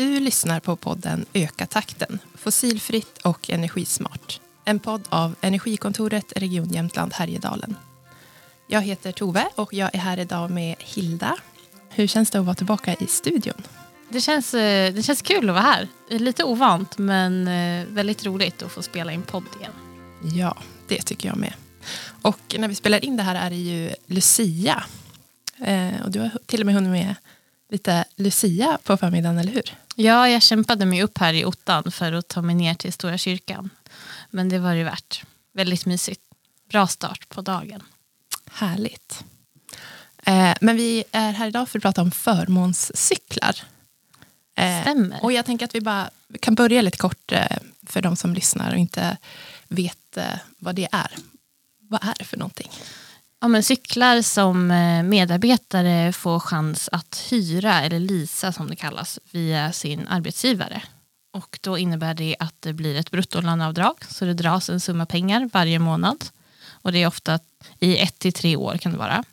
Du lyssnar på podden Öka takten, fossilfritt och energismart. En podd av Energikontoret Region Jämtland Härjedalen. Jag heter Tove och jag är här idag med Hilda. Hur känns det att vara tillbaka i studion? Det känns, eh, det känns kul att vara här. Lite ovant men eh, väldigt roligt att få spela in podd igen. Ja, det tycker jag med. Och när vi spelar in det här är det ju Lucia. Eh, och du har till och med hunnit med lite Lucia på förmiddagen, eller hur? Ja, jag kämpade mig upp här i ottan för att ta mig ner till Stora kyrkan. Men det var det värt. Väldigt mysigt. Bra start på dagen. Härligt. Eh, men vi är här idag för att prata om förmånscyklar. Eh, Stämmer. Och jag tänker att vi bara kan börja lite kort eh, för de som lyssnar och inte vet eh, vad det är. Vad är det för någonting? Ja, men cyklar som eh, medarbetare får chans att hyra, eller lisa som det kallas, via sin arbetsgivare. Och då innebär det att det blir ett bruttolöneavdrag, så det dras en summa pengar varje månad. Och det är ofta i ett till tre år kan det vara.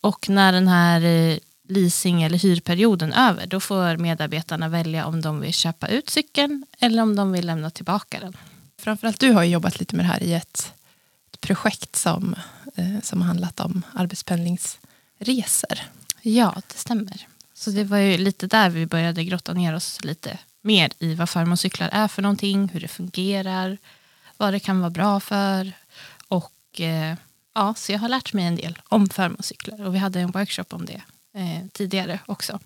Och när den här eh, leasing eller hyrperioden över, då får medarbetarna välja om de vill köpa ut cykeln eller om de vill lämna tillbaka den. Framförallt du har jobbat lite med det här i ett, ett projekt som eh, som har handlat om arbetspendlingsresor. Ja, det stämmer. Så det var ju lite där vi började grotta ner oss lite mer i vad förmånscyklar är för någonting, hur det fungerar, vad det kan vara bra för. Och eh, ja, så jag har lärt mig en del om förmånscyklar och vi hade en workshop om det eh, tidigare också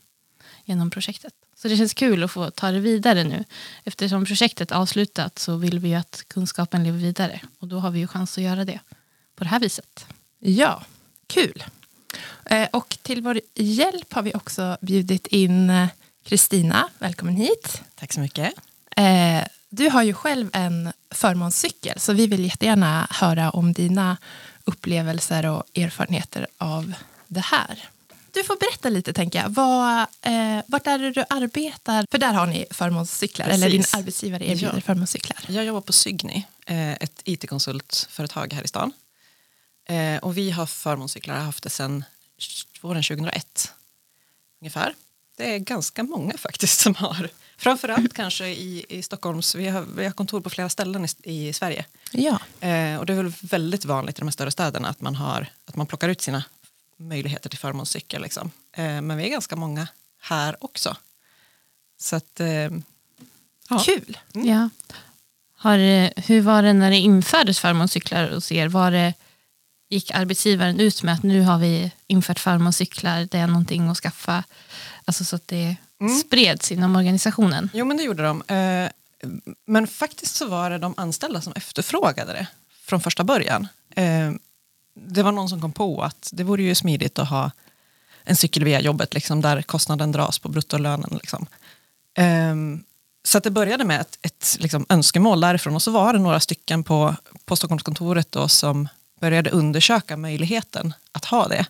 genom projektet. Så det känns kul att få ta det vidare nu. Eftersom projektet är avslutat så vill vi att kunskapen lever vidare och då har vi ju chans att göra det på det här viset. Ja, kul. Eh, och till vår hjälp har vi också bjudit in eh, Kristina. Välkommen hit. Tack så mycket. Eh, du har ju själv en förmånscykel så vi vill jättegärna höra om dina upplevelser och erfarenheter av det här. Du får berätta lite, tänker jag. Vad, eh, vart är det du arbetar? För där har ni förmånscyklar, Precis. eller din arbetsgivare erbjuder ja. förmånscyklar. Jag jobbar på Sygni, ett it-konsultföretag här i stan. Eh, och vi har förmånscyklar, har haft det sedan våren 2001 ungefär. Det är ganska många faktiskt som har, framförallt kanske i, i Stockholms, vi har, vi har kontor på flera ställen i, i Sverige. Ja. Eh, och det är väl väldigt vanligt i de här större städerna att man, har, att man plockar ut sina möjligheter till förmånscykel. Liksom. Eh, men vi är ganska många här också. Så att, eh, ja. Kul! Mm. Ja. Har, hur var det när det infördes förmånscyklar hos er? Var det gick arbetsgivaren ut med att nu har vi infört förmånscyklar, det är någonting att skaffa. Alltså så att det mm. spreds inom organisationen. Jo men det gjorde de. Eh, men faktiskt så var det de anställda som efterfrågade det från första början. Eh, det var någon som kom på att det vore ju smidigt att ha en cykel via jobbet liksom, där kostnaden dras på bruttolönen. Liksom. Eh, så det började med ett, ett liksom, önskemål därifrån och så var det några stycken på, på Stockholmskontoret då, som började undersöka möjligheten att ha det.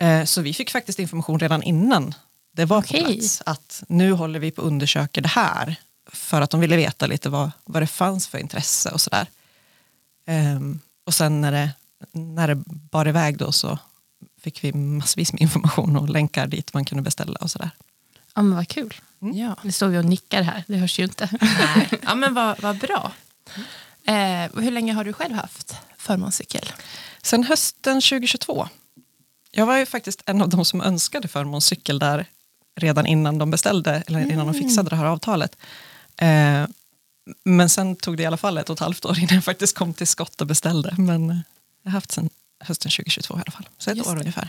Eh, så vi fick faktiskt information redan innan det var okay. på plats. Att nu håller vi på att undersöka det här. För att de ville veta lite vad, vad det fanns för intresse och sådär. Um, och sen när det, när det bar iväg då så fick vi massvis med information och länkar dit man kunde beställa och sådär. Ja men vad kul. Mm. Ja. Nu står vi och nickar här, det hörs ju inte. Nej. Ja men vad, vad bra. Eh, hur länge har du själv haft förmånscykel? Sen hösten 2022. Jag var ju faktiskt en av de som önskade förmånscykel där redan innan de beställde, eller innan mm. de fixade det här avtalet. Eh, men sen tog det i alla fall ett och ett halvt år innan jag faktiskt kom till skott och beställde. Men jag har haft sen hösten 2022 i alla fall, så ett Just år det. ungefär.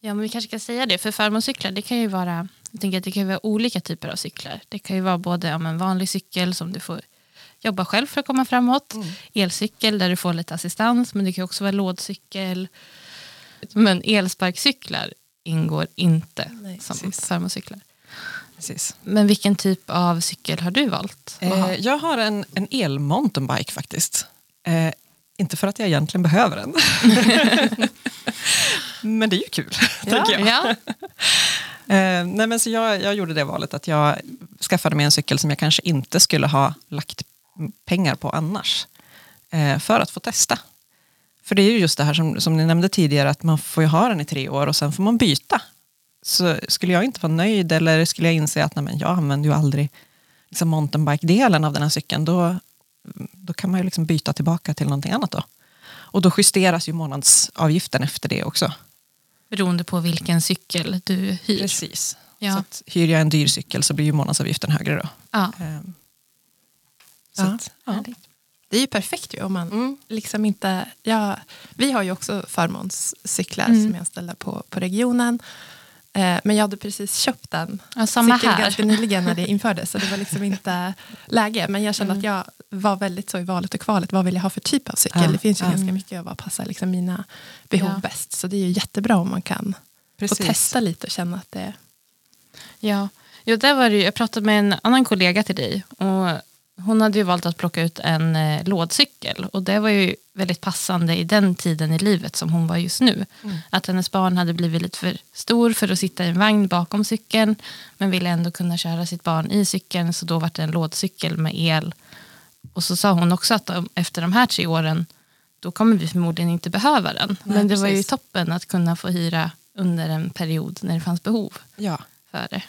Ja, men vi kanske ska säga det, för förmånscyklar det kan ju vara, jag tänker att det kan vara olika typer av cyklar. Det kan ju vara både om en vanlig cykel som du får jobba själv för att komma framåt. Mm. Elcykel där du får lite assistans men det kan också vara lådcykel. Men elsparkcyklar ingår inte Nej, som precis. förmånscyklar. Precis. Men vilken typ av cykel har du valt? Eh, jag har en, en el-mountainbike faktiskt. Eh, inte för att jag egentligen behöver den. men det är ju kul, ja, tänker jag. Ja. eh, nej, men så jag, jag gjorde det valet att jag skaffade mig en cykel som jag kanske inte skulle ha lagt pengar på annars. Eh, för att få testa. För det är ju just det här som, som ni nämnde tidigare, att man får ju ha den i tre år och sen får man byta så skulle jag inte vara nöjd eller skulle jag inse att nej, men jag använder ju aldrig liksom mountainbike-delen av den här cykeln, då, då kan man ju liksom byta tillbaka till någonting annat då. Och då justeras ju månadsavgiften efter det också. Beroende på vilken cykel du hyr. Precis. Ja. Så att, hyr jag en dyr cykel så blir ju månadsavgiften högre då. Ja. Ehm, så Ja. att, ja. Det är ju perfekt ju om man Mm. liksom inte... Ja, vi har ju också förmånscyklar Mm. som är anställda på, på regionen. Eh, men jag hade precis köpt en Ja, samma här. ganska nyligen när det infördes. Så det var liksom inte läge. Men jag kände Mm. att jag var väldigt så i valet och kvalet. Vad vill jag ha för typ av cykel? Ja, Det finns ju ja. ganska mycket av vad passar liksom mina behov Ja. bäst. Så det är ju jättebra om man kan Precis. få testa lite och känna att det... Ja, jo, där var det, jag pratade med en annan kollega till dig. Och hon hade ju valt att plocka ut en eh, lådcykel. Och det var ju väldigt passande i den tiden i livet som hon var just nu. Att hennes barn hade blivit lite för stor för att sitta i en vagn bakom cykeln. Men ville ändå kunna köra sitt barn i cykeln. Så då var det en lådcykel med el. Och så sa hon också att efter de här tre åren då kommer vi förmodligen inte behöva den. Nej, Men det var ju precis. toppen att kunna få hyra under en period när det fanns behov Ja. för det.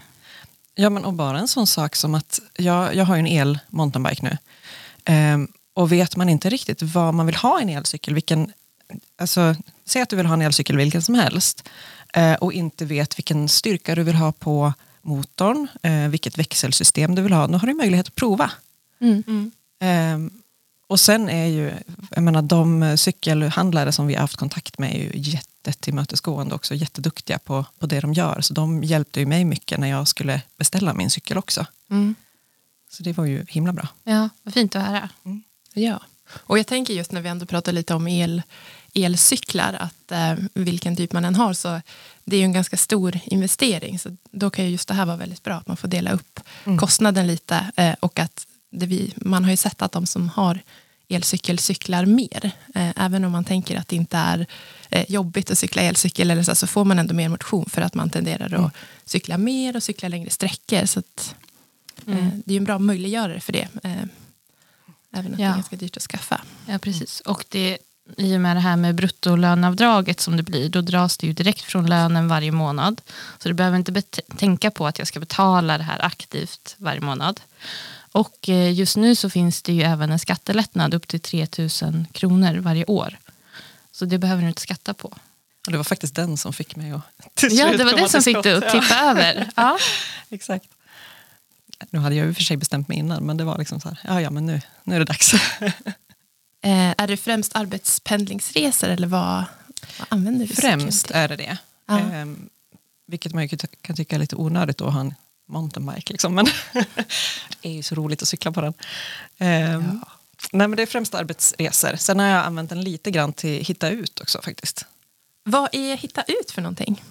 Ja, men och bara en sån sak som att jag, jag har ju en el mountainbike nu. Ehm, och vet man inte riktigt vad man vill ha i en elcykel, vilken, alltså, säg att du vill ha en elcykel vilken som helst eh, och inte vet vilken styrka du vill ha på motorn, eh, vilket växelsystem du vill ha, då har du möjlighet att prova. Ehm, och sen är ju, jag menar de cykelhandlare som vi har haft kontakt med är ju jättetillmötesgående också, jätteduktiga på, på det de gör. Så de hjälpte ju mig mycket när jag skulle beställa min cykel också. Så det var ju himla bra. Ja, vad fint att höra. Ja, och jag tänker just när vi ändå pratar lite om el, elcyklar, att eh, vilken typ man än har, så det är ju en ganska stor investering. Så då kan ju just det här vara väldigt bra, att man får dela upp kostnaden lite. Eh, och att vi, man har ju sett att de som har elcykel cyklar mer. Eh, även om man tänker att det inte är eh, jobbigt att cykla elcykel, eller så, så får man ändå mer motion för att man tenderar att cykla mer och cykla längre sträckor. Så att, eh, det är ju en bra möjliggörare för det. Även det Ja. är ganska dyrt att skaffa. Ja, precis. Och det, i och med det här med bruttolönavdraget som det blir, då dras det ju direkt från lönen varje månad. Så du behöver inte tänka på att jag ska betala det här aktivt varje månad. Och eh, just nu så finns det ju även en skattelättnad upp till 3 000 kronor varje år. Så det behöver du inte skatta på. Och det var faktiskt den som fick mig att till Ja, slut det var det som fick dig att tippa över. Ja. Exakt. Nu hade jag ju för sig bestämt mig innan, men det var liksom så här, ja, ja men nu, nu är det dags. Eh, är det främst arbetspendlingsresor eller vad, vad använder du Främst är det det. Ja. Ehm, vilket man ju kan- kan tycka är lite onödigt att ha en mountainbike. Liksom. Men det är ju så roligt att cykla på den. Ehm, Nej, men det är främst arbetsresor. Sen har jag använt den lite grann till hitta ut också faktiskt. Vad är hitta ut för någonting?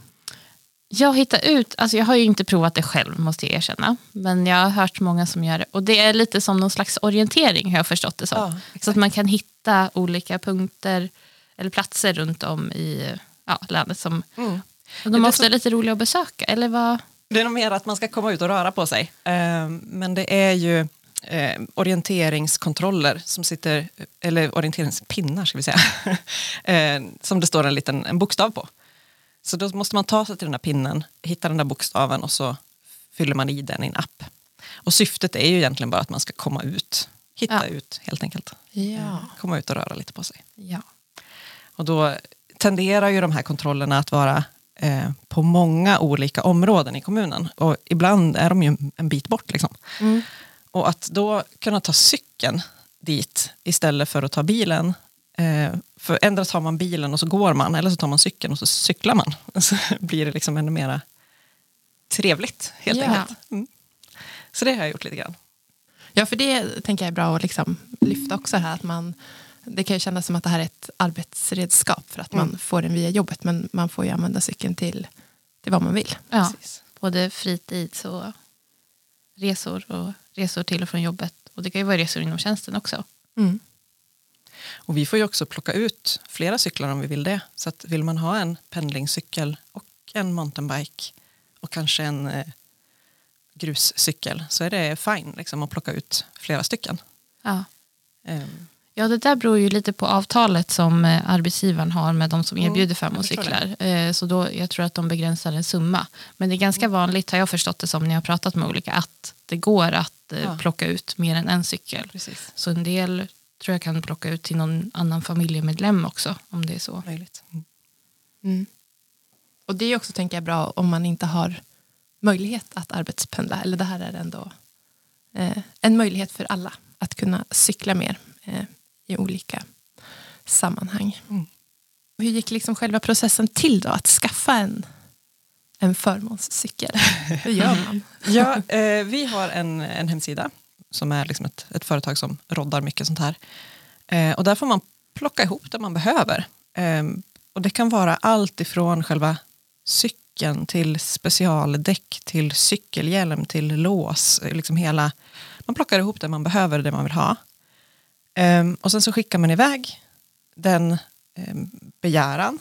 Jag hittar ut, alltså jag har ju inte provat det själv måste jag erkänna. Men jag har hört många som gör det. Och det är lite som någon slags orientering har jag förstått det som. Ja, så att man kan hitta olika punkter eller platser runt om i ja, landet. Som, Mm. de är är ofta så- lite roliga att besöka. Eller vad? Det är nog mer att man ska komma ut och röra på sig. Ehm, men det är ju eh, orienteringskontroller som sitter, eller orienteringspinnar ska vi säga, eh, som det står en liten en bokstav på. Så då måste man ta sig till den där pinnen, hitta den där bokstaven och så fyller man i den i en app. Och syftet är ju egentligen bara att man ska komma ut, hitta Ja. ut helt enkelt. Ja. Komma ut och röra lite på sig. Ja. Och då tenderar ju de här kontrollerna att vara eh, på många olika områden i kommunen. Och ibland är de ju en bit bort. Liksom. Och att då kunna ta cykeln dit istället för att ta bilen. Eh, för ändå tar man bilen och så går man, eller så tar man cykeln och så cyklar man. Så blir det liksom ännu mera trevligt helt Ja. enkelt. Mm. Så det har jag gjort lite grann. ja, för det tänker jag är bra att liksom lyfta också här. Att man, det kan ju kännas som att det här är ett arbetsredskap för att man Mm. får den via jobbet. Men man får ju använda cykeln till, till vad man vill. Ja. Precis. Både fritids och resor och resor till och från jobbet. Och det kan ju vara resor inom tjänsten också. Mm. Och vi får ju också plocka ut flera cyklar om vi vill det. Så att vill man ha en pendlingscykel och en mountainbike och kanske en eh, gruscykel så är det fine liksom, att plocka ut flera stycken. Ja. Ehm, Ja, det där beror ju lite på avtalet som eh, arbetsgivaren har med de som Mm, erbjuder förmånscyklar. Eh, Så då, jag tror att de begränsar en summa. Men det är ganska Mm. vanligt, har jag förstått det som när jag har pratat med olika, att det går att eh, Ja. plocka ut mer än en cykel. Precis. Så en del tror jag kan plocka ut till någon annan familjemedlem också, om det är så. Möjligt. Mm. Mm. Och det är också, tänker jag, bra om man inte har möjlighet att arbetspendla. Eller det här är ändå eh, en möjlighet för alla att kunna cykla mer eh, i olika sammanhang. Mm. Hur gick liksom själva processen till då, att skaffa en, en förmånscykel? Hur gör man? Ja, eh, vi har en, en hemsida som är liksom ett, ett företag som roddar mycket sånt här. Eh, och där får man plocka ihop det man behöver. Eh, och det kan vara allt ifrån själva cykeln till specialdäck, till cykelhjälm, till lås. Liksom hela, man plockar ihop det man behöver, det man vill ha. Eh, och sen så skickar man iväg den eh, begäran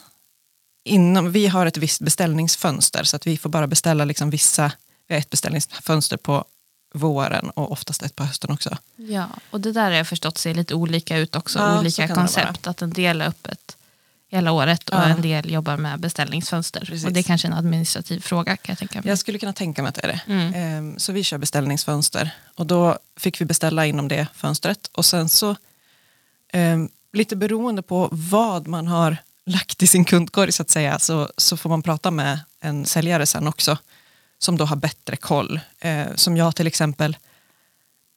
inom, vi har ett visst beställningsfönster så att vi får bara beställa liksom vissa, vi har ett beställningsfönster på våren och oftast ett på hösten också. Ja, och det där har jag förstått ser lite olika ut också, Ja, olika koncept. Att en del är öppet hela året och Ja. en del jobbar med beställningsfönster. Precis. Och det är kanske en administrativ fråga kan jag tänka mig. Jag skulle kunna tänka mig att det är det. Mm. Ehm, Så vi kör beställningsfönster och då fick vi beställa inom det fönstret och sen så ehm, lite beroende på vad man har lagt i sin kundkorg så att säga så, så får man prata med en säljare sen också som då har bättre koll. Eh, som jag till exempel,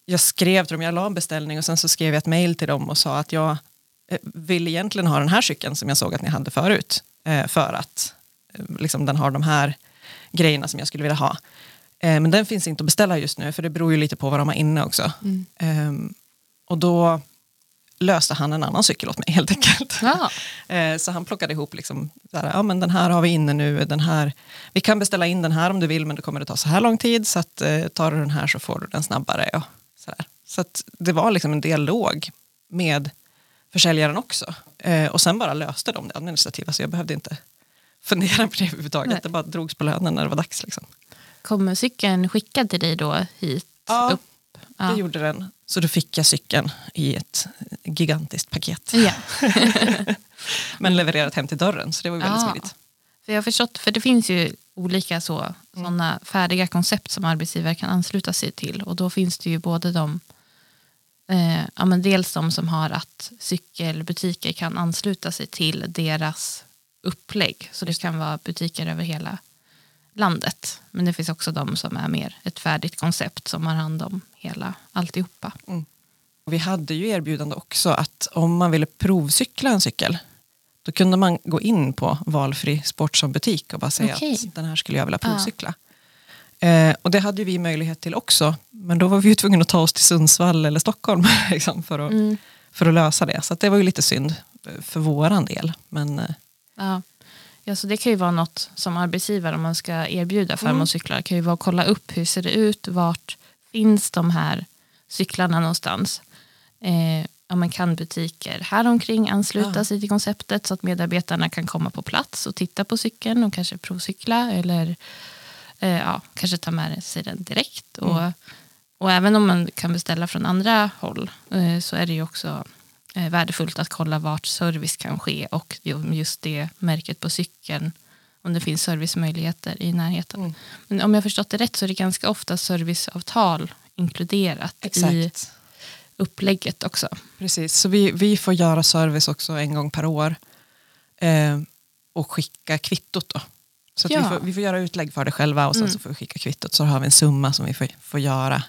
jag skrev till dem, jag la en beställning och sen så skrev jag ett mail till dem och sa att jag vill egentligen ha den här cykeln som jag såg att ni hade förut eh, för att eh, liksom, den har de här grejerna som jag skulle vilja ha. Eh, men den finns inte att beställa just nu för det beror ju lite på vad de har inne också. Mm. Ehm, och då löste han en annan cykel åt mig helt enkelt. Ja. Eh, Så han plockade ihop, liksom, här, ja, men den här har vi inne nu, den här, vi kan beställa in den här om du vill men då kommer det ta så här lång tid så att, eh, tar du den här så får du den snabbare. Och så där. så det var liksom en dialog med försäljaren också. Eh, och sen bara löste de det administrativa så jag behövde inte fundera på det överhuvudtaget. Nej. Det bara drogs på lönen när det var dags. Liksom. Kommer cykeln skickad till dig då hit? Ja, upp? Ja. Det gjorde den. Så då fick jag cykeln i ett gigantiskt paket. Ja. Men levererat hem till dörren så det var ju väldigt Ja. smidigt. För jag har förstått, för det finns ju olika så, såna färdiga koncept som arbetsgivare kan ansluta sig till. Och då finns det ju både de, eh, ja, men dels de som har att cykelbutiker kan ansluta sig till deras upplägg. Så det kan vara butiker över hela landet. Men det finns också de som är mer ett färdigt koncept som har hand om hela alltihopa. Vi hade ju erbjudande också att om man ville provcykla en cykel då kunde man gå in på valfri Sportson-butik och bara säga Okej. att den här skulle jag vilja provcykla. Eh, och det hade vi möjlighet till också men då var vi tvungna att ta oss till Sundsvall eller Stockholm liksom, för, att, Mm. för att lösa det. Så det var ju lite synd eh, för våran del. Men eh, Ja. Ja, så det kan ju vara något som arbetsgivare om man ska erbjuda förmånscyklar kan ju vara att kolla upp hur ser det ut, vart finns de här cyklarna någonstans. Eh, ja, man kan butiker här omkring ansluta Ja. sig till konceptet så att medarbetarna kan komma på plats och titta på cykeln och kanske provcykla eller eh, ja, kanske ta med sig den direkt. Och, och även om man kan beställa från andra håll eh, så är det ju också eh, värdefullt att kolla vart service kan ske och ju- just det märket på cykeln om det finns servicemöjligheter i närheten. Mm. Men om jag förstått det rätt så är det ganska ofta serviceavtal inkluderat i exakt. upplägget också. Precis, så vi, vi får göra service också en gång per år eh, och skicka kvittot då. Så att Ja. vi, får, vi får göra utlägg för det själva och sen Mm. så får vi skicka kvittot så har vi en summa som vi får, får göra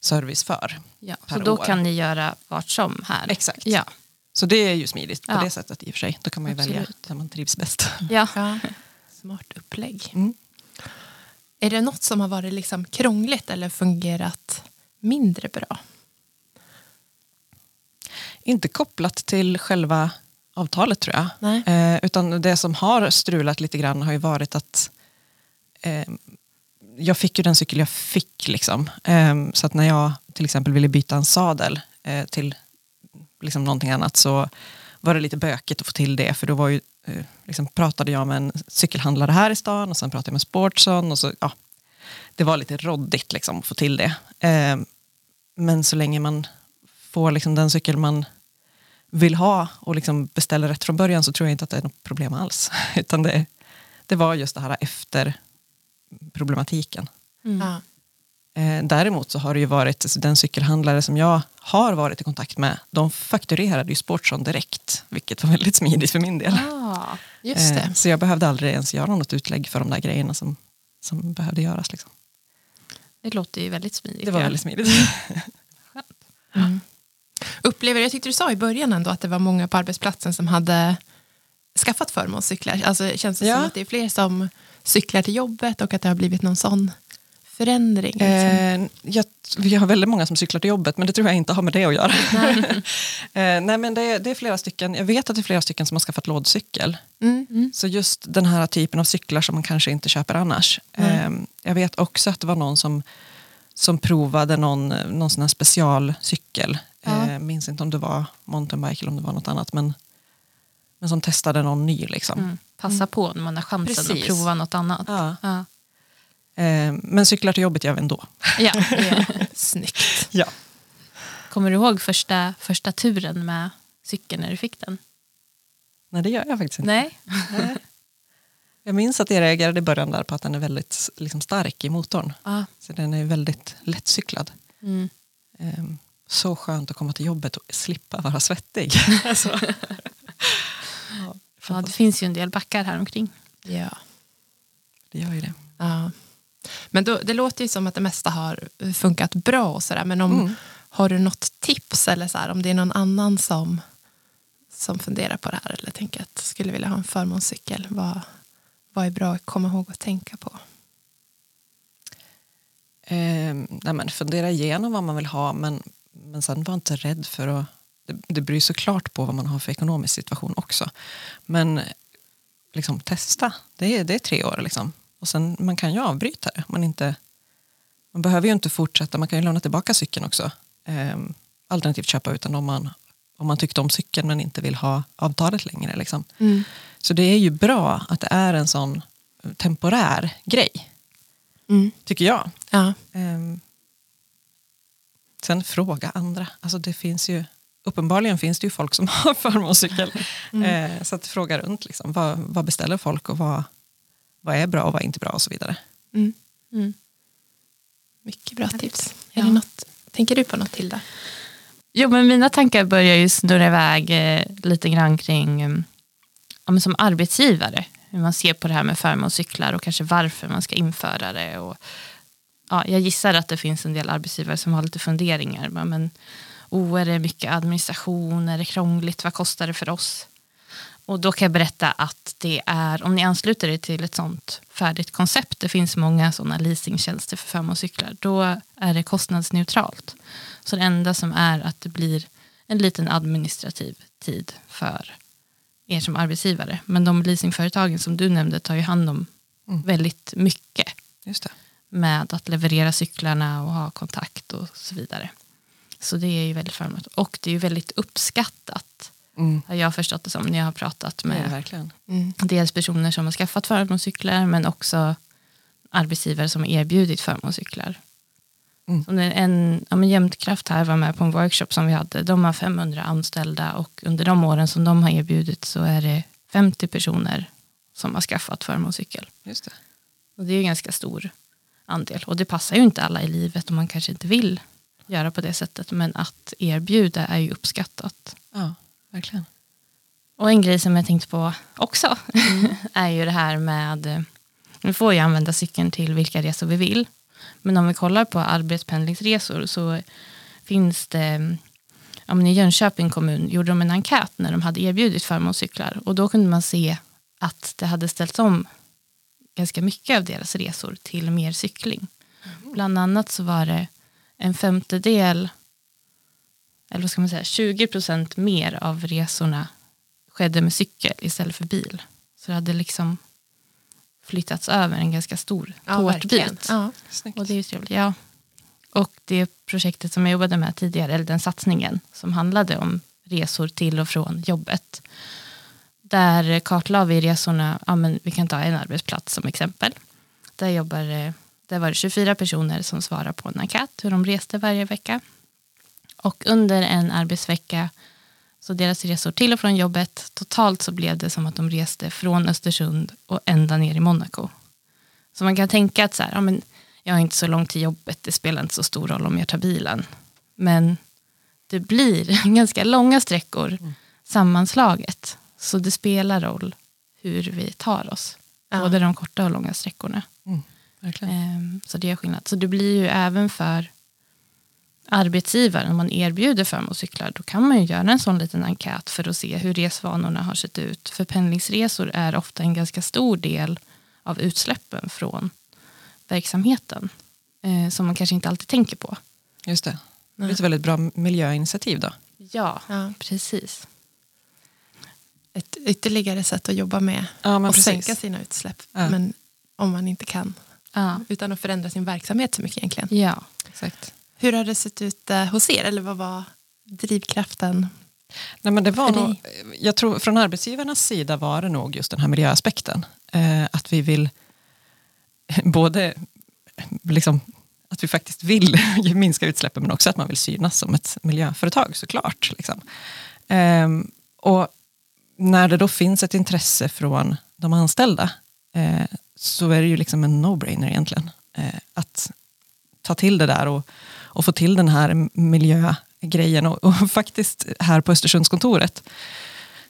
service för. Ja, Per så då år. kan ni göra vart som här. Exakt. Ja. Så det är ju smidigt på Ja. det sättet i och för sig. Då kan man ju välja där man trivs bäst. Ja. Ja. Smart upplägg. Mm. Är det något som har varit liksom krångligt eller fungerat mindre bra? Inte kopplat till själva avtalet tror jag. Nej. Eh, utan det som har strulat lite grann har ju varit att eh, jag fick ju den cykel jag fick. Liksom. Eh, så att när jag till exempel ville byta en sadel eh, till liksom någonting annat så var det lite bökigt att få till det. För då var ju, eh, liksom pratade jag med en cykelhandlare här i stan och sen pratade jag med Sportson. Och så, ja, det var lite roddigt liksom, att få till det. Eh, men så länge man får liksom den cykel man vill ha och liksom beställer rätt från början så tror jag inte att det är något problem alls. Utan det, det var just det här efter problematiken. Mm. Ja. Eh, däremot så har det ju varit den cykelhandlare som jag har varit i kontakt med, de fakturerade ju Sportson direkt, vilket var väldigt smidigt för min del. Ah, Just det. Eh, så jag behövde aldrig ens göra något utlägg för de där grejerna som, som behövde göras. Liksom. det låter ju väldigt smidigt. Det var väldigt smidigt. Mm. Upplever, jag tyckte du sa i början ändå att det var många på arbetsplatsen som hade skaffat förmånscyklar. Alltså, känns det Ja. som att det är fler som cyklar till jobbet och att det har blivit någon sån förändring? Liksom? Eh, jag, vi har väldigt många som cyklar till jobbet, men det tror jag inte har med det att göra. eh, nej, men det, är- det är flera stycken, jag vet att det är flera stycken som har skaffat lådcykel. Mm. Så just den här typen av cyklar som man kanske inte köper annars. Eh, jag vet också att det var någon som, som provade någon, någon sån här specialcykel. Ja. Eh, minns inte om det var mountainbike eller om det var något annat. Men, men som testade någon ny. Liksom. Mm. Passa på när man har chansen Precis. att prova något annat. Ja. Ja. Eh, men cyklar till jobbet gör vi ändå. Ja. Snyggt. Ja. Kommer du ihåg första, första turen med cykeln när du fick den? Nej, det gör jag faktiskt inte. Nej. Jag minns att jag reagerade i början där på att den är väldigt liksom, stark i motorn. Ja. Så den är väldigt lättcyklad. Mm. Ehm, så skönt att komma till jobbet och slippa vara svettig. alltså. Ja, det finns ju en del backar här omkring. Ja. Det gör ju det. Ja. Men då, det låter ju som att det mesta har funkat bra och sådär. Men om, Mm. har du något tips eller så här, om det är någon annan som, som funderar på det här eller tänker att skulle vilja ha en förmånscykel. Vad, vad är bra att komma ihåg att tänka på? Ehm, nej, men fundera igenom vad man vill ha men, men sen var inte rädd för att... Det, det beror ju såklart på vad man har för ekonomisk situation också. Men liksom, testa. Det är, det är tre år. Liksom. Och sen, man kan ju avbryta det. Man, inte, man behöver ju inte fortsätta. Man kan ju lämna tillbaka cykeln också. Ehm, alternativt köpa ut den om man, om man tyckte om cykeln men inte vill ha avtalet längre. Liksom. Så det är ju bra att det är en sån temporär grej, Mm. tycker jag. Ja. Ehm, sen fråga andra. Alltså det finns ju, uppenbarligen finns det ju folk som har förmånscykel. Eh, så att fråga runt. Liksom. Vad, vad beställer folk och vad, vad är bra och vad är inte bra och så vidare. Mm. Mm. Mycket bra tips. Ja. Är det något, tänker du på något till där? Jo, men mina tankar börjar ju snurra iväg eh, lite grann kring eh, ja, men som arbetsgivare. Hur man ser på det här med förmånscyklar och kanske varför man ska införa det. Och, ja, jag gissar att det finns en del arbetsgivare som har lite funderingar. Men, oh, är det mycket administration? Är det krångligt? Vad kostar det för oss? Och då kan jag berätta att det är, om ni ansluter er till ett sånt färdigt koncept, det finns många sådana leasingtjänster för förmånscyklar, då är det kostnadsneutralt. Så det enda som är att det blir en liten administrativ tid för er som arbetsgivare. Men de leasingföretagen som du nämnde tar ju hand om Mm. väldigt mycket Just det. Med att leverera cyklarna och ha kontakt och så vidare. Så det är ju väldigt förmånligt. Och det är ju väldigt uppskattat, Mm. har jag förstått det som, när jag har pratat Ja, med verkligen. Mm. dels personer som har skaffat förmånscyklar men också arbetsgivare som har erbjudit förmånscyklar. Mm. Som det är en, ja, men Jämtkraft här var med på en workshop som vi hade. De har 500 anställda och under de åren som de har erbjudit så är det 50 personer som har skaffat förmånscykel. Just det. Och det är ju ganska stor andel. Och det passar ju inte alla i livet och man kanske inte vill göra på det sättet. Men att erbjuda är ju uppskattat. Ja, verkligen. Och en grej som jag tänkte på också är ju det här med, vi får ju använda cykeln till vilka resor vi vill. Men om vi kollar på arbetspendlingsresor så finns det, ja men i Jönköping kommun gjorde de en enkät när de hade erbjudit förmånscyklar. Och då kunde man se att det hade ställts om ganska mycket av deras resor till mer cykling. Bland annat så var det en femtedel, eller vad ska man säga, 20 procent mer av resorna skedde med cykel istället för bil. Så det hade liksom flyttats över en ganska stor verkligen. tårtbit. Ja. Och det är ju trevligt. Ja. Och det projektet som jag jobbade med tidigare, eller den satsningen som handlade om resor till och från jobbet. Där kartlade vi resorna, ja, men vi kan ta en arbetsplats som exempel. Där, jobbar, eh, där var det 24 personer som svarade på en enkät hur de reste varje vecka. Och under en arbetsvecka Så deras resor till och från jobbet, totalt så blev det som att de reste från Östersund och ända ner i Monaco. Så man kan tänka att så här, ja, men jag har inte så långt till jobbet, det spelar inte så stor roll om jag tar bilen. Men det blir ganska långa sträckor Mm. sammanslaget. Så det spelar roll hur vi tar oss. Ja. Både de korta och långa sträckorna. Mm, verkligen. Ehm, Så det är skillnad. Så det blir ju även för arbetsgivaren, om man erbjuder förmånscyklar, då kan man ju göra en sån liten enkät för att se hur resvanorna har sett ut. För pendlingsresor är ofta en ganska stor del av utsläppen från verksamheten. Eh, som man kanske inte alltid tänker på. Just det. Det är ett väldigt bra miljöinitiativ då. Ja, Ja. precis. Ett ytterligare sätt att jobba med Ja, och precis. sänka sina utsläpp. Ja. Men om man inte kan, Ja, utan att förändra sin verksamhet så mycket egentligen. ja. Exakt. Hur har det sett ut eh, hos er? Eller vad var drivkraften? Nej, men det var nog, jag tror från arbetsgivarnas sida var det nog just den här miljöaspekten. Eh, att vi vill både liksom, att vi faktiskt vill minska utsläppen men också att man vill synas som ett miljöföretag såklart. Liksom. Ehm, och när det då finns ett intresse från de anställda eh, så är det ju liksom en no-brainer egentligen. Eh, att ta till det där och, och få till den här miljögrejen. Och, och faktiskt här på Östersundskontoret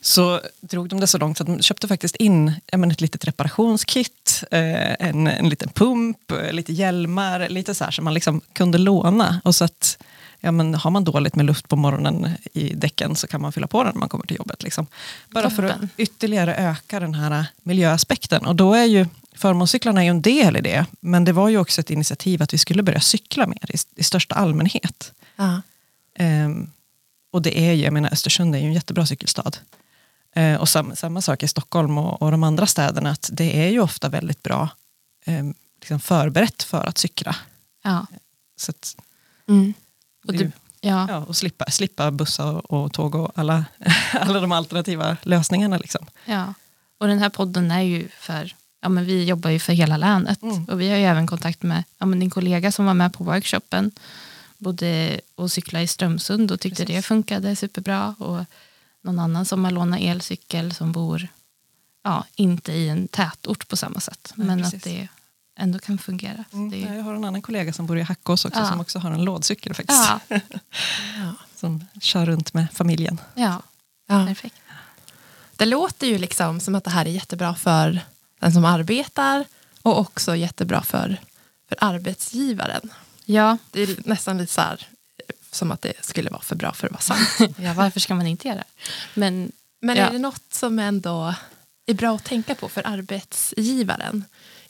så drog de det så långt så att de köpte faktiskt in men ett litet reparationskit, eh, en, en liten pump, eh, lite hjälmar, lite så här som man liksom kunde låna. Och så att ja, men har man dåligt med luft på morgonen i däcken så kan man fylla på den när man kommer till jobbet. Liksom. Bara för att ytterligare öka den här miljöaspekten. Och då är ju förmånscyklarna är ju en del i det. Men det var ju också ett initiativ att vi skulle börja cykla mer i, i största allmänhet. Ja. Ehm, och det är ju, jag menar Östersund är ju en jättebra cykelstad. Eh, och sam, samma sak i Stockholm och, och de andra städerna, att det är ju ofta väldigt bra ehm, liksom förberett för att cykla. ja. Så att, Mm. Och du, ja. ja, och slippa, slippa bussar och tåg och alla, alla de alternativa lösningarna. Liksom. Ja, och den här podden är ju för, ja men vi jobbar ju för hela länet. Mm. Och vi har ju även kontakt med ja, men din kollega som var med på workshopen. Både och cykla i Strömsund och tyckte Precis. det funkade superbra. Och någon annan som har lånat elcykel som bor, ja, inte i en tätort på samma sätt. Men precis. att det ändå kan fungera. Mm. det är, Jag har en annan kollega som bor i Hackås också, Ja. som också har en lådcykel faktiskt. ja, Ja. Som kör runt med familjen. ja, Ja. perfekt. Det låter ju liksom som att det här är jättebra för den som arbetar och också jättebra för, för arbetsgivaren. Ja, Det är nästan lite så här som att det skulle vara för bra för att vara sant. ja, varför ska man inte göra det? Men Men Ja. är det något som ändå är bra att tänka på för arbetsgivaren?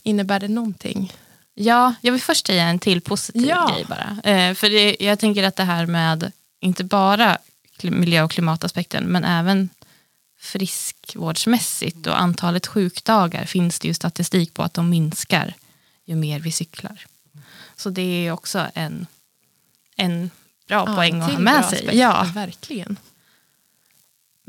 Innebär det någonting? Ja, jag vill först säga en till positiv Ja. grej bara. Eh, för det, jag tänker att det här med inte bara miljö och klimataspekten men även friskvårdsmässigt och antalet sjukdagar finns det ju statistik på att de minskar ju mer vi cyklar. Så det är också en, en bra poäng att ha med sig. aspekt. Ja. verkligen.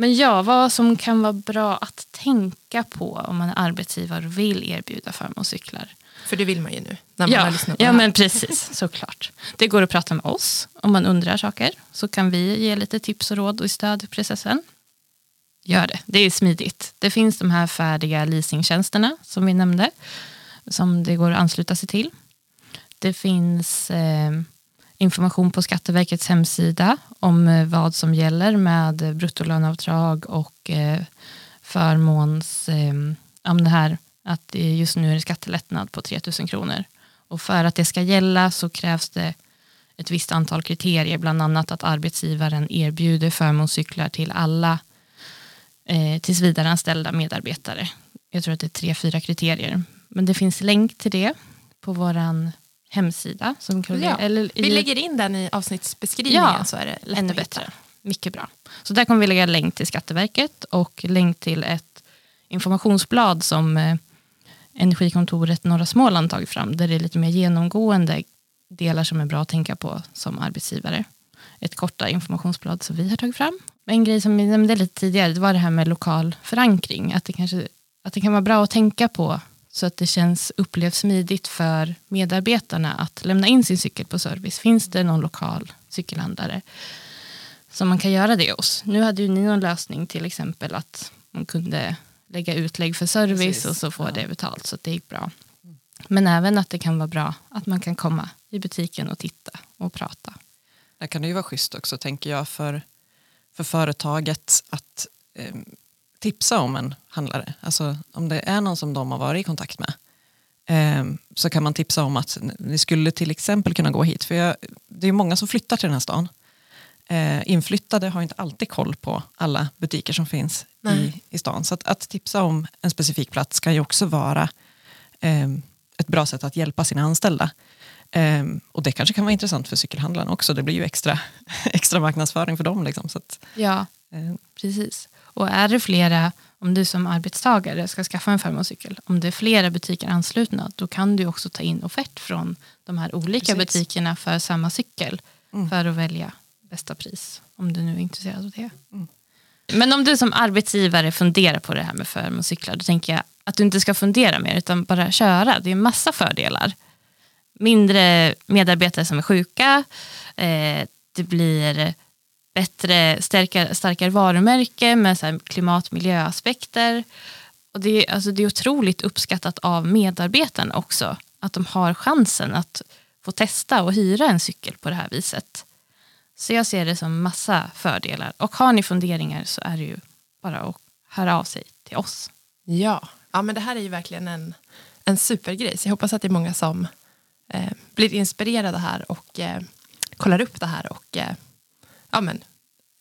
Men ja, vad som kan vara bra att tänka på om man är arbetsgivare och vill erbjuda förmånscyklar. För det vill man ju nu när man har Ja, på ja det här. men precis, såklart. Det går att prata med oss om man undrar saker. Så kan vi ge lite tips och råd och stöd i processen. Gör det, det är smidigt. Det finns de här färdiga leasingtjänsterna som vi nämnde. Som det går att ansluta sig till. Det finns eh, information på Skatteverkets hemsida om eh, vad som gäller med bruttolöneavdrag och eh, förmåns... Ehm, om det här att det just nu är det skattelättnad på 3 000 kronor. Och för att det ska gälla så krävs det ett visst antal kriterier, bland annat att arbetsgivaren erbjuder förmånscyklar till alla eh, tillsvidareanställda medarbetare. Jag tror att det är tre, fyra kriterier. Men det finns länk till det på vår hemsida. Som kan, Ja, eller i, Vi lägger in den i avsnittsbeskrivningen Ja, så är det lätt ännu att hitta. bättre. Mycket bra. Så där kommer vi lägga länk till Skatteverket och länk till ett informationsblad som eh, Energikontoret Norra Småland tagit fram där det är lite mer genomgående delar som är bra att tänka på som arbetsgivare. Ett korta informationsblad som vi har tagit fram. En grej som vi nämnde lite tidigare det var det här med lokal förankring. Att det, kanske, att det kan vara bra att tänka på så att det känns upplevs smidigt för medarbetarna att lämna in sin cykel på service. Finns det någon lokal cykelhandlare som man kan göra det hos. Nu hade ju ni någon lösning till exempel att man kunde lägga utlägg för service Precis, och så får ja. det betalt så att det gick bra. Men även att det kan vara bra att man kan komma i butiken och titta och prata. Där kan det ju vara schysst också, tänker jag, för, för företaget att eh, tipsa om en handlare. Alltså om det är någon som de har varit i kontakt med eh, så kan man tipsa om att ni skulle till exempel kunna gå hit. För jag, det är många som flyttar till den här stan. Eh, inflyttade har inte alltid koll på alla butiker som finns i, Nej. i stan. Så att, att tipsa om en specifik plats kan ju också vara eh, ett bra sätt att hjälpa sina anställda. Ehm, och det kanske kan vara intressant för cykelhandlarna också. Det blir ju extra, extra marknadsföring för dem. Liksom. Så att, Ja, eh, precis. Och är det flera, om du som arbetstagare ska skaffa en förmånscykel, om det är flera butiker anslutna, då kan du också ta in offert från de här olika Precis. butikerna för samma cykel Mm. för att välja bästa pris, om du nu är intresserad av det. Mm. Men om du som arbetsgivare funderar på det här med förmånscyklar, då tänker jag att du inte ska fundera mer, utan bara köra. Det är en massa fördelar. Mindre medarbetare som är sjuka, eh, det blir bättre, starkare, starkare varumärke med så här klimat och miljöaspekter. Och det, är, alltså det är otroligt uppskattat av medarbetarna också, att de har chansen att få testa och hyra en cykel på det här viset. Så jag ser det som massa fördelar. Och har ni funderingar så är det ju bara att höra av sig till oss. Ja. ja, men det här är ju verkligen en, en supergrej. Så jag hoppas att det är många som eh, blir inspirerade här och eh, kollar upp det här och eh, ja, men,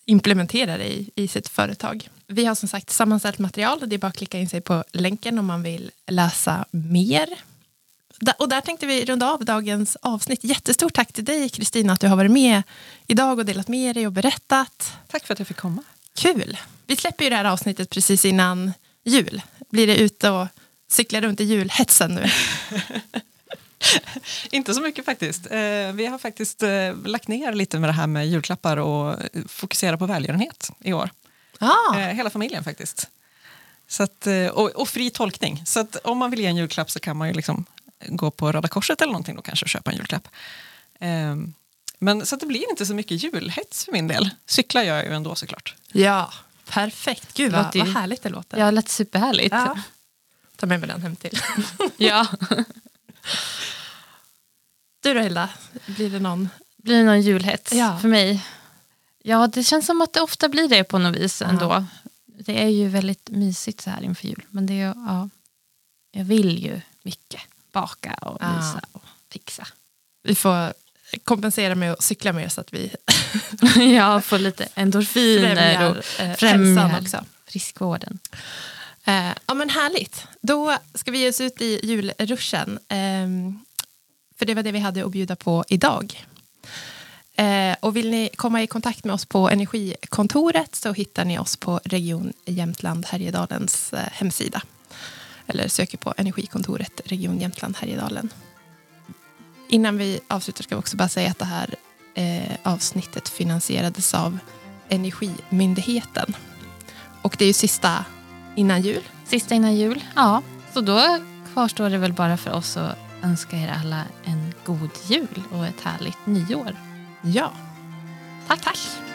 implementerar det i, i sitt företag. Vi har som sagt sammanställt material. Det är bara att klicka in sig på länken om man vill läsa mer. Och där tänkte vi runda av dagens avsnitt. Jättestort tack till dig Kristina att du har varit med idag och delat med dig och berättat. tack för att jag fick komma. Kul! Vi släpper ju det här avsnittet precis innan jul. Blir det ute och cykla runt i julhetsen nu? Inte så mycket faktiskt. Eh, vi har faktiskt eh, lagt ner lite med det här med julklappar och eh, fokusera på välgörenhet i år. Ja, Eh, hela familjen faktiskt. Så att, och, och fri tolkning. Så att om man vill ge en julklapp så kan man ju liksom gå på Röda Korset eller någonting och kanske köpa en julklapp. Ehm, men så det blir inte så mycket julhets för min del. Cykla gör jag ju ändå såklart. ja. perfekt. Gud vad, vad härligt det låter. Ja, det lät superhärligt. Ja. Ta med mig den hem till. ja. Du då Hilda, blir det någon? Blir det någon julhets Ja. för mig? Ja, det känns som att det ofta blir det på något vis ändå. Det är ju väldigt mysigt så här inför jul. Men det är, ja, jag vill ju mycket baka och Ja. mysa och fixa. Vi får kompensera med att cykla mer så att vi jag får lite endorfiner främjar och eh, främjar också. friskvården. Eh, ja men härligt. Då ska vi ge oss ut i julruschen. ehm, för det var det vi hade att bjuda på idag. Eh, och vill ni komma i kontakt med oss på Energikontoret så hittar ni oss på Region Jämtland Härjedalens eh, hemsida. Eller söker på Energikontoret Region Jämtland Härjedalen. Innan vi avslutar ska vi också bara säga att det här eh, avsnittet finansierades av Energimyndigheten. Och det är ju sista innan jul. Sista innan jul. Ja, så då kvarstår det väl bara för oss att önska er alla en god jul och ett härligt nyår. Ja. Tack. Tack.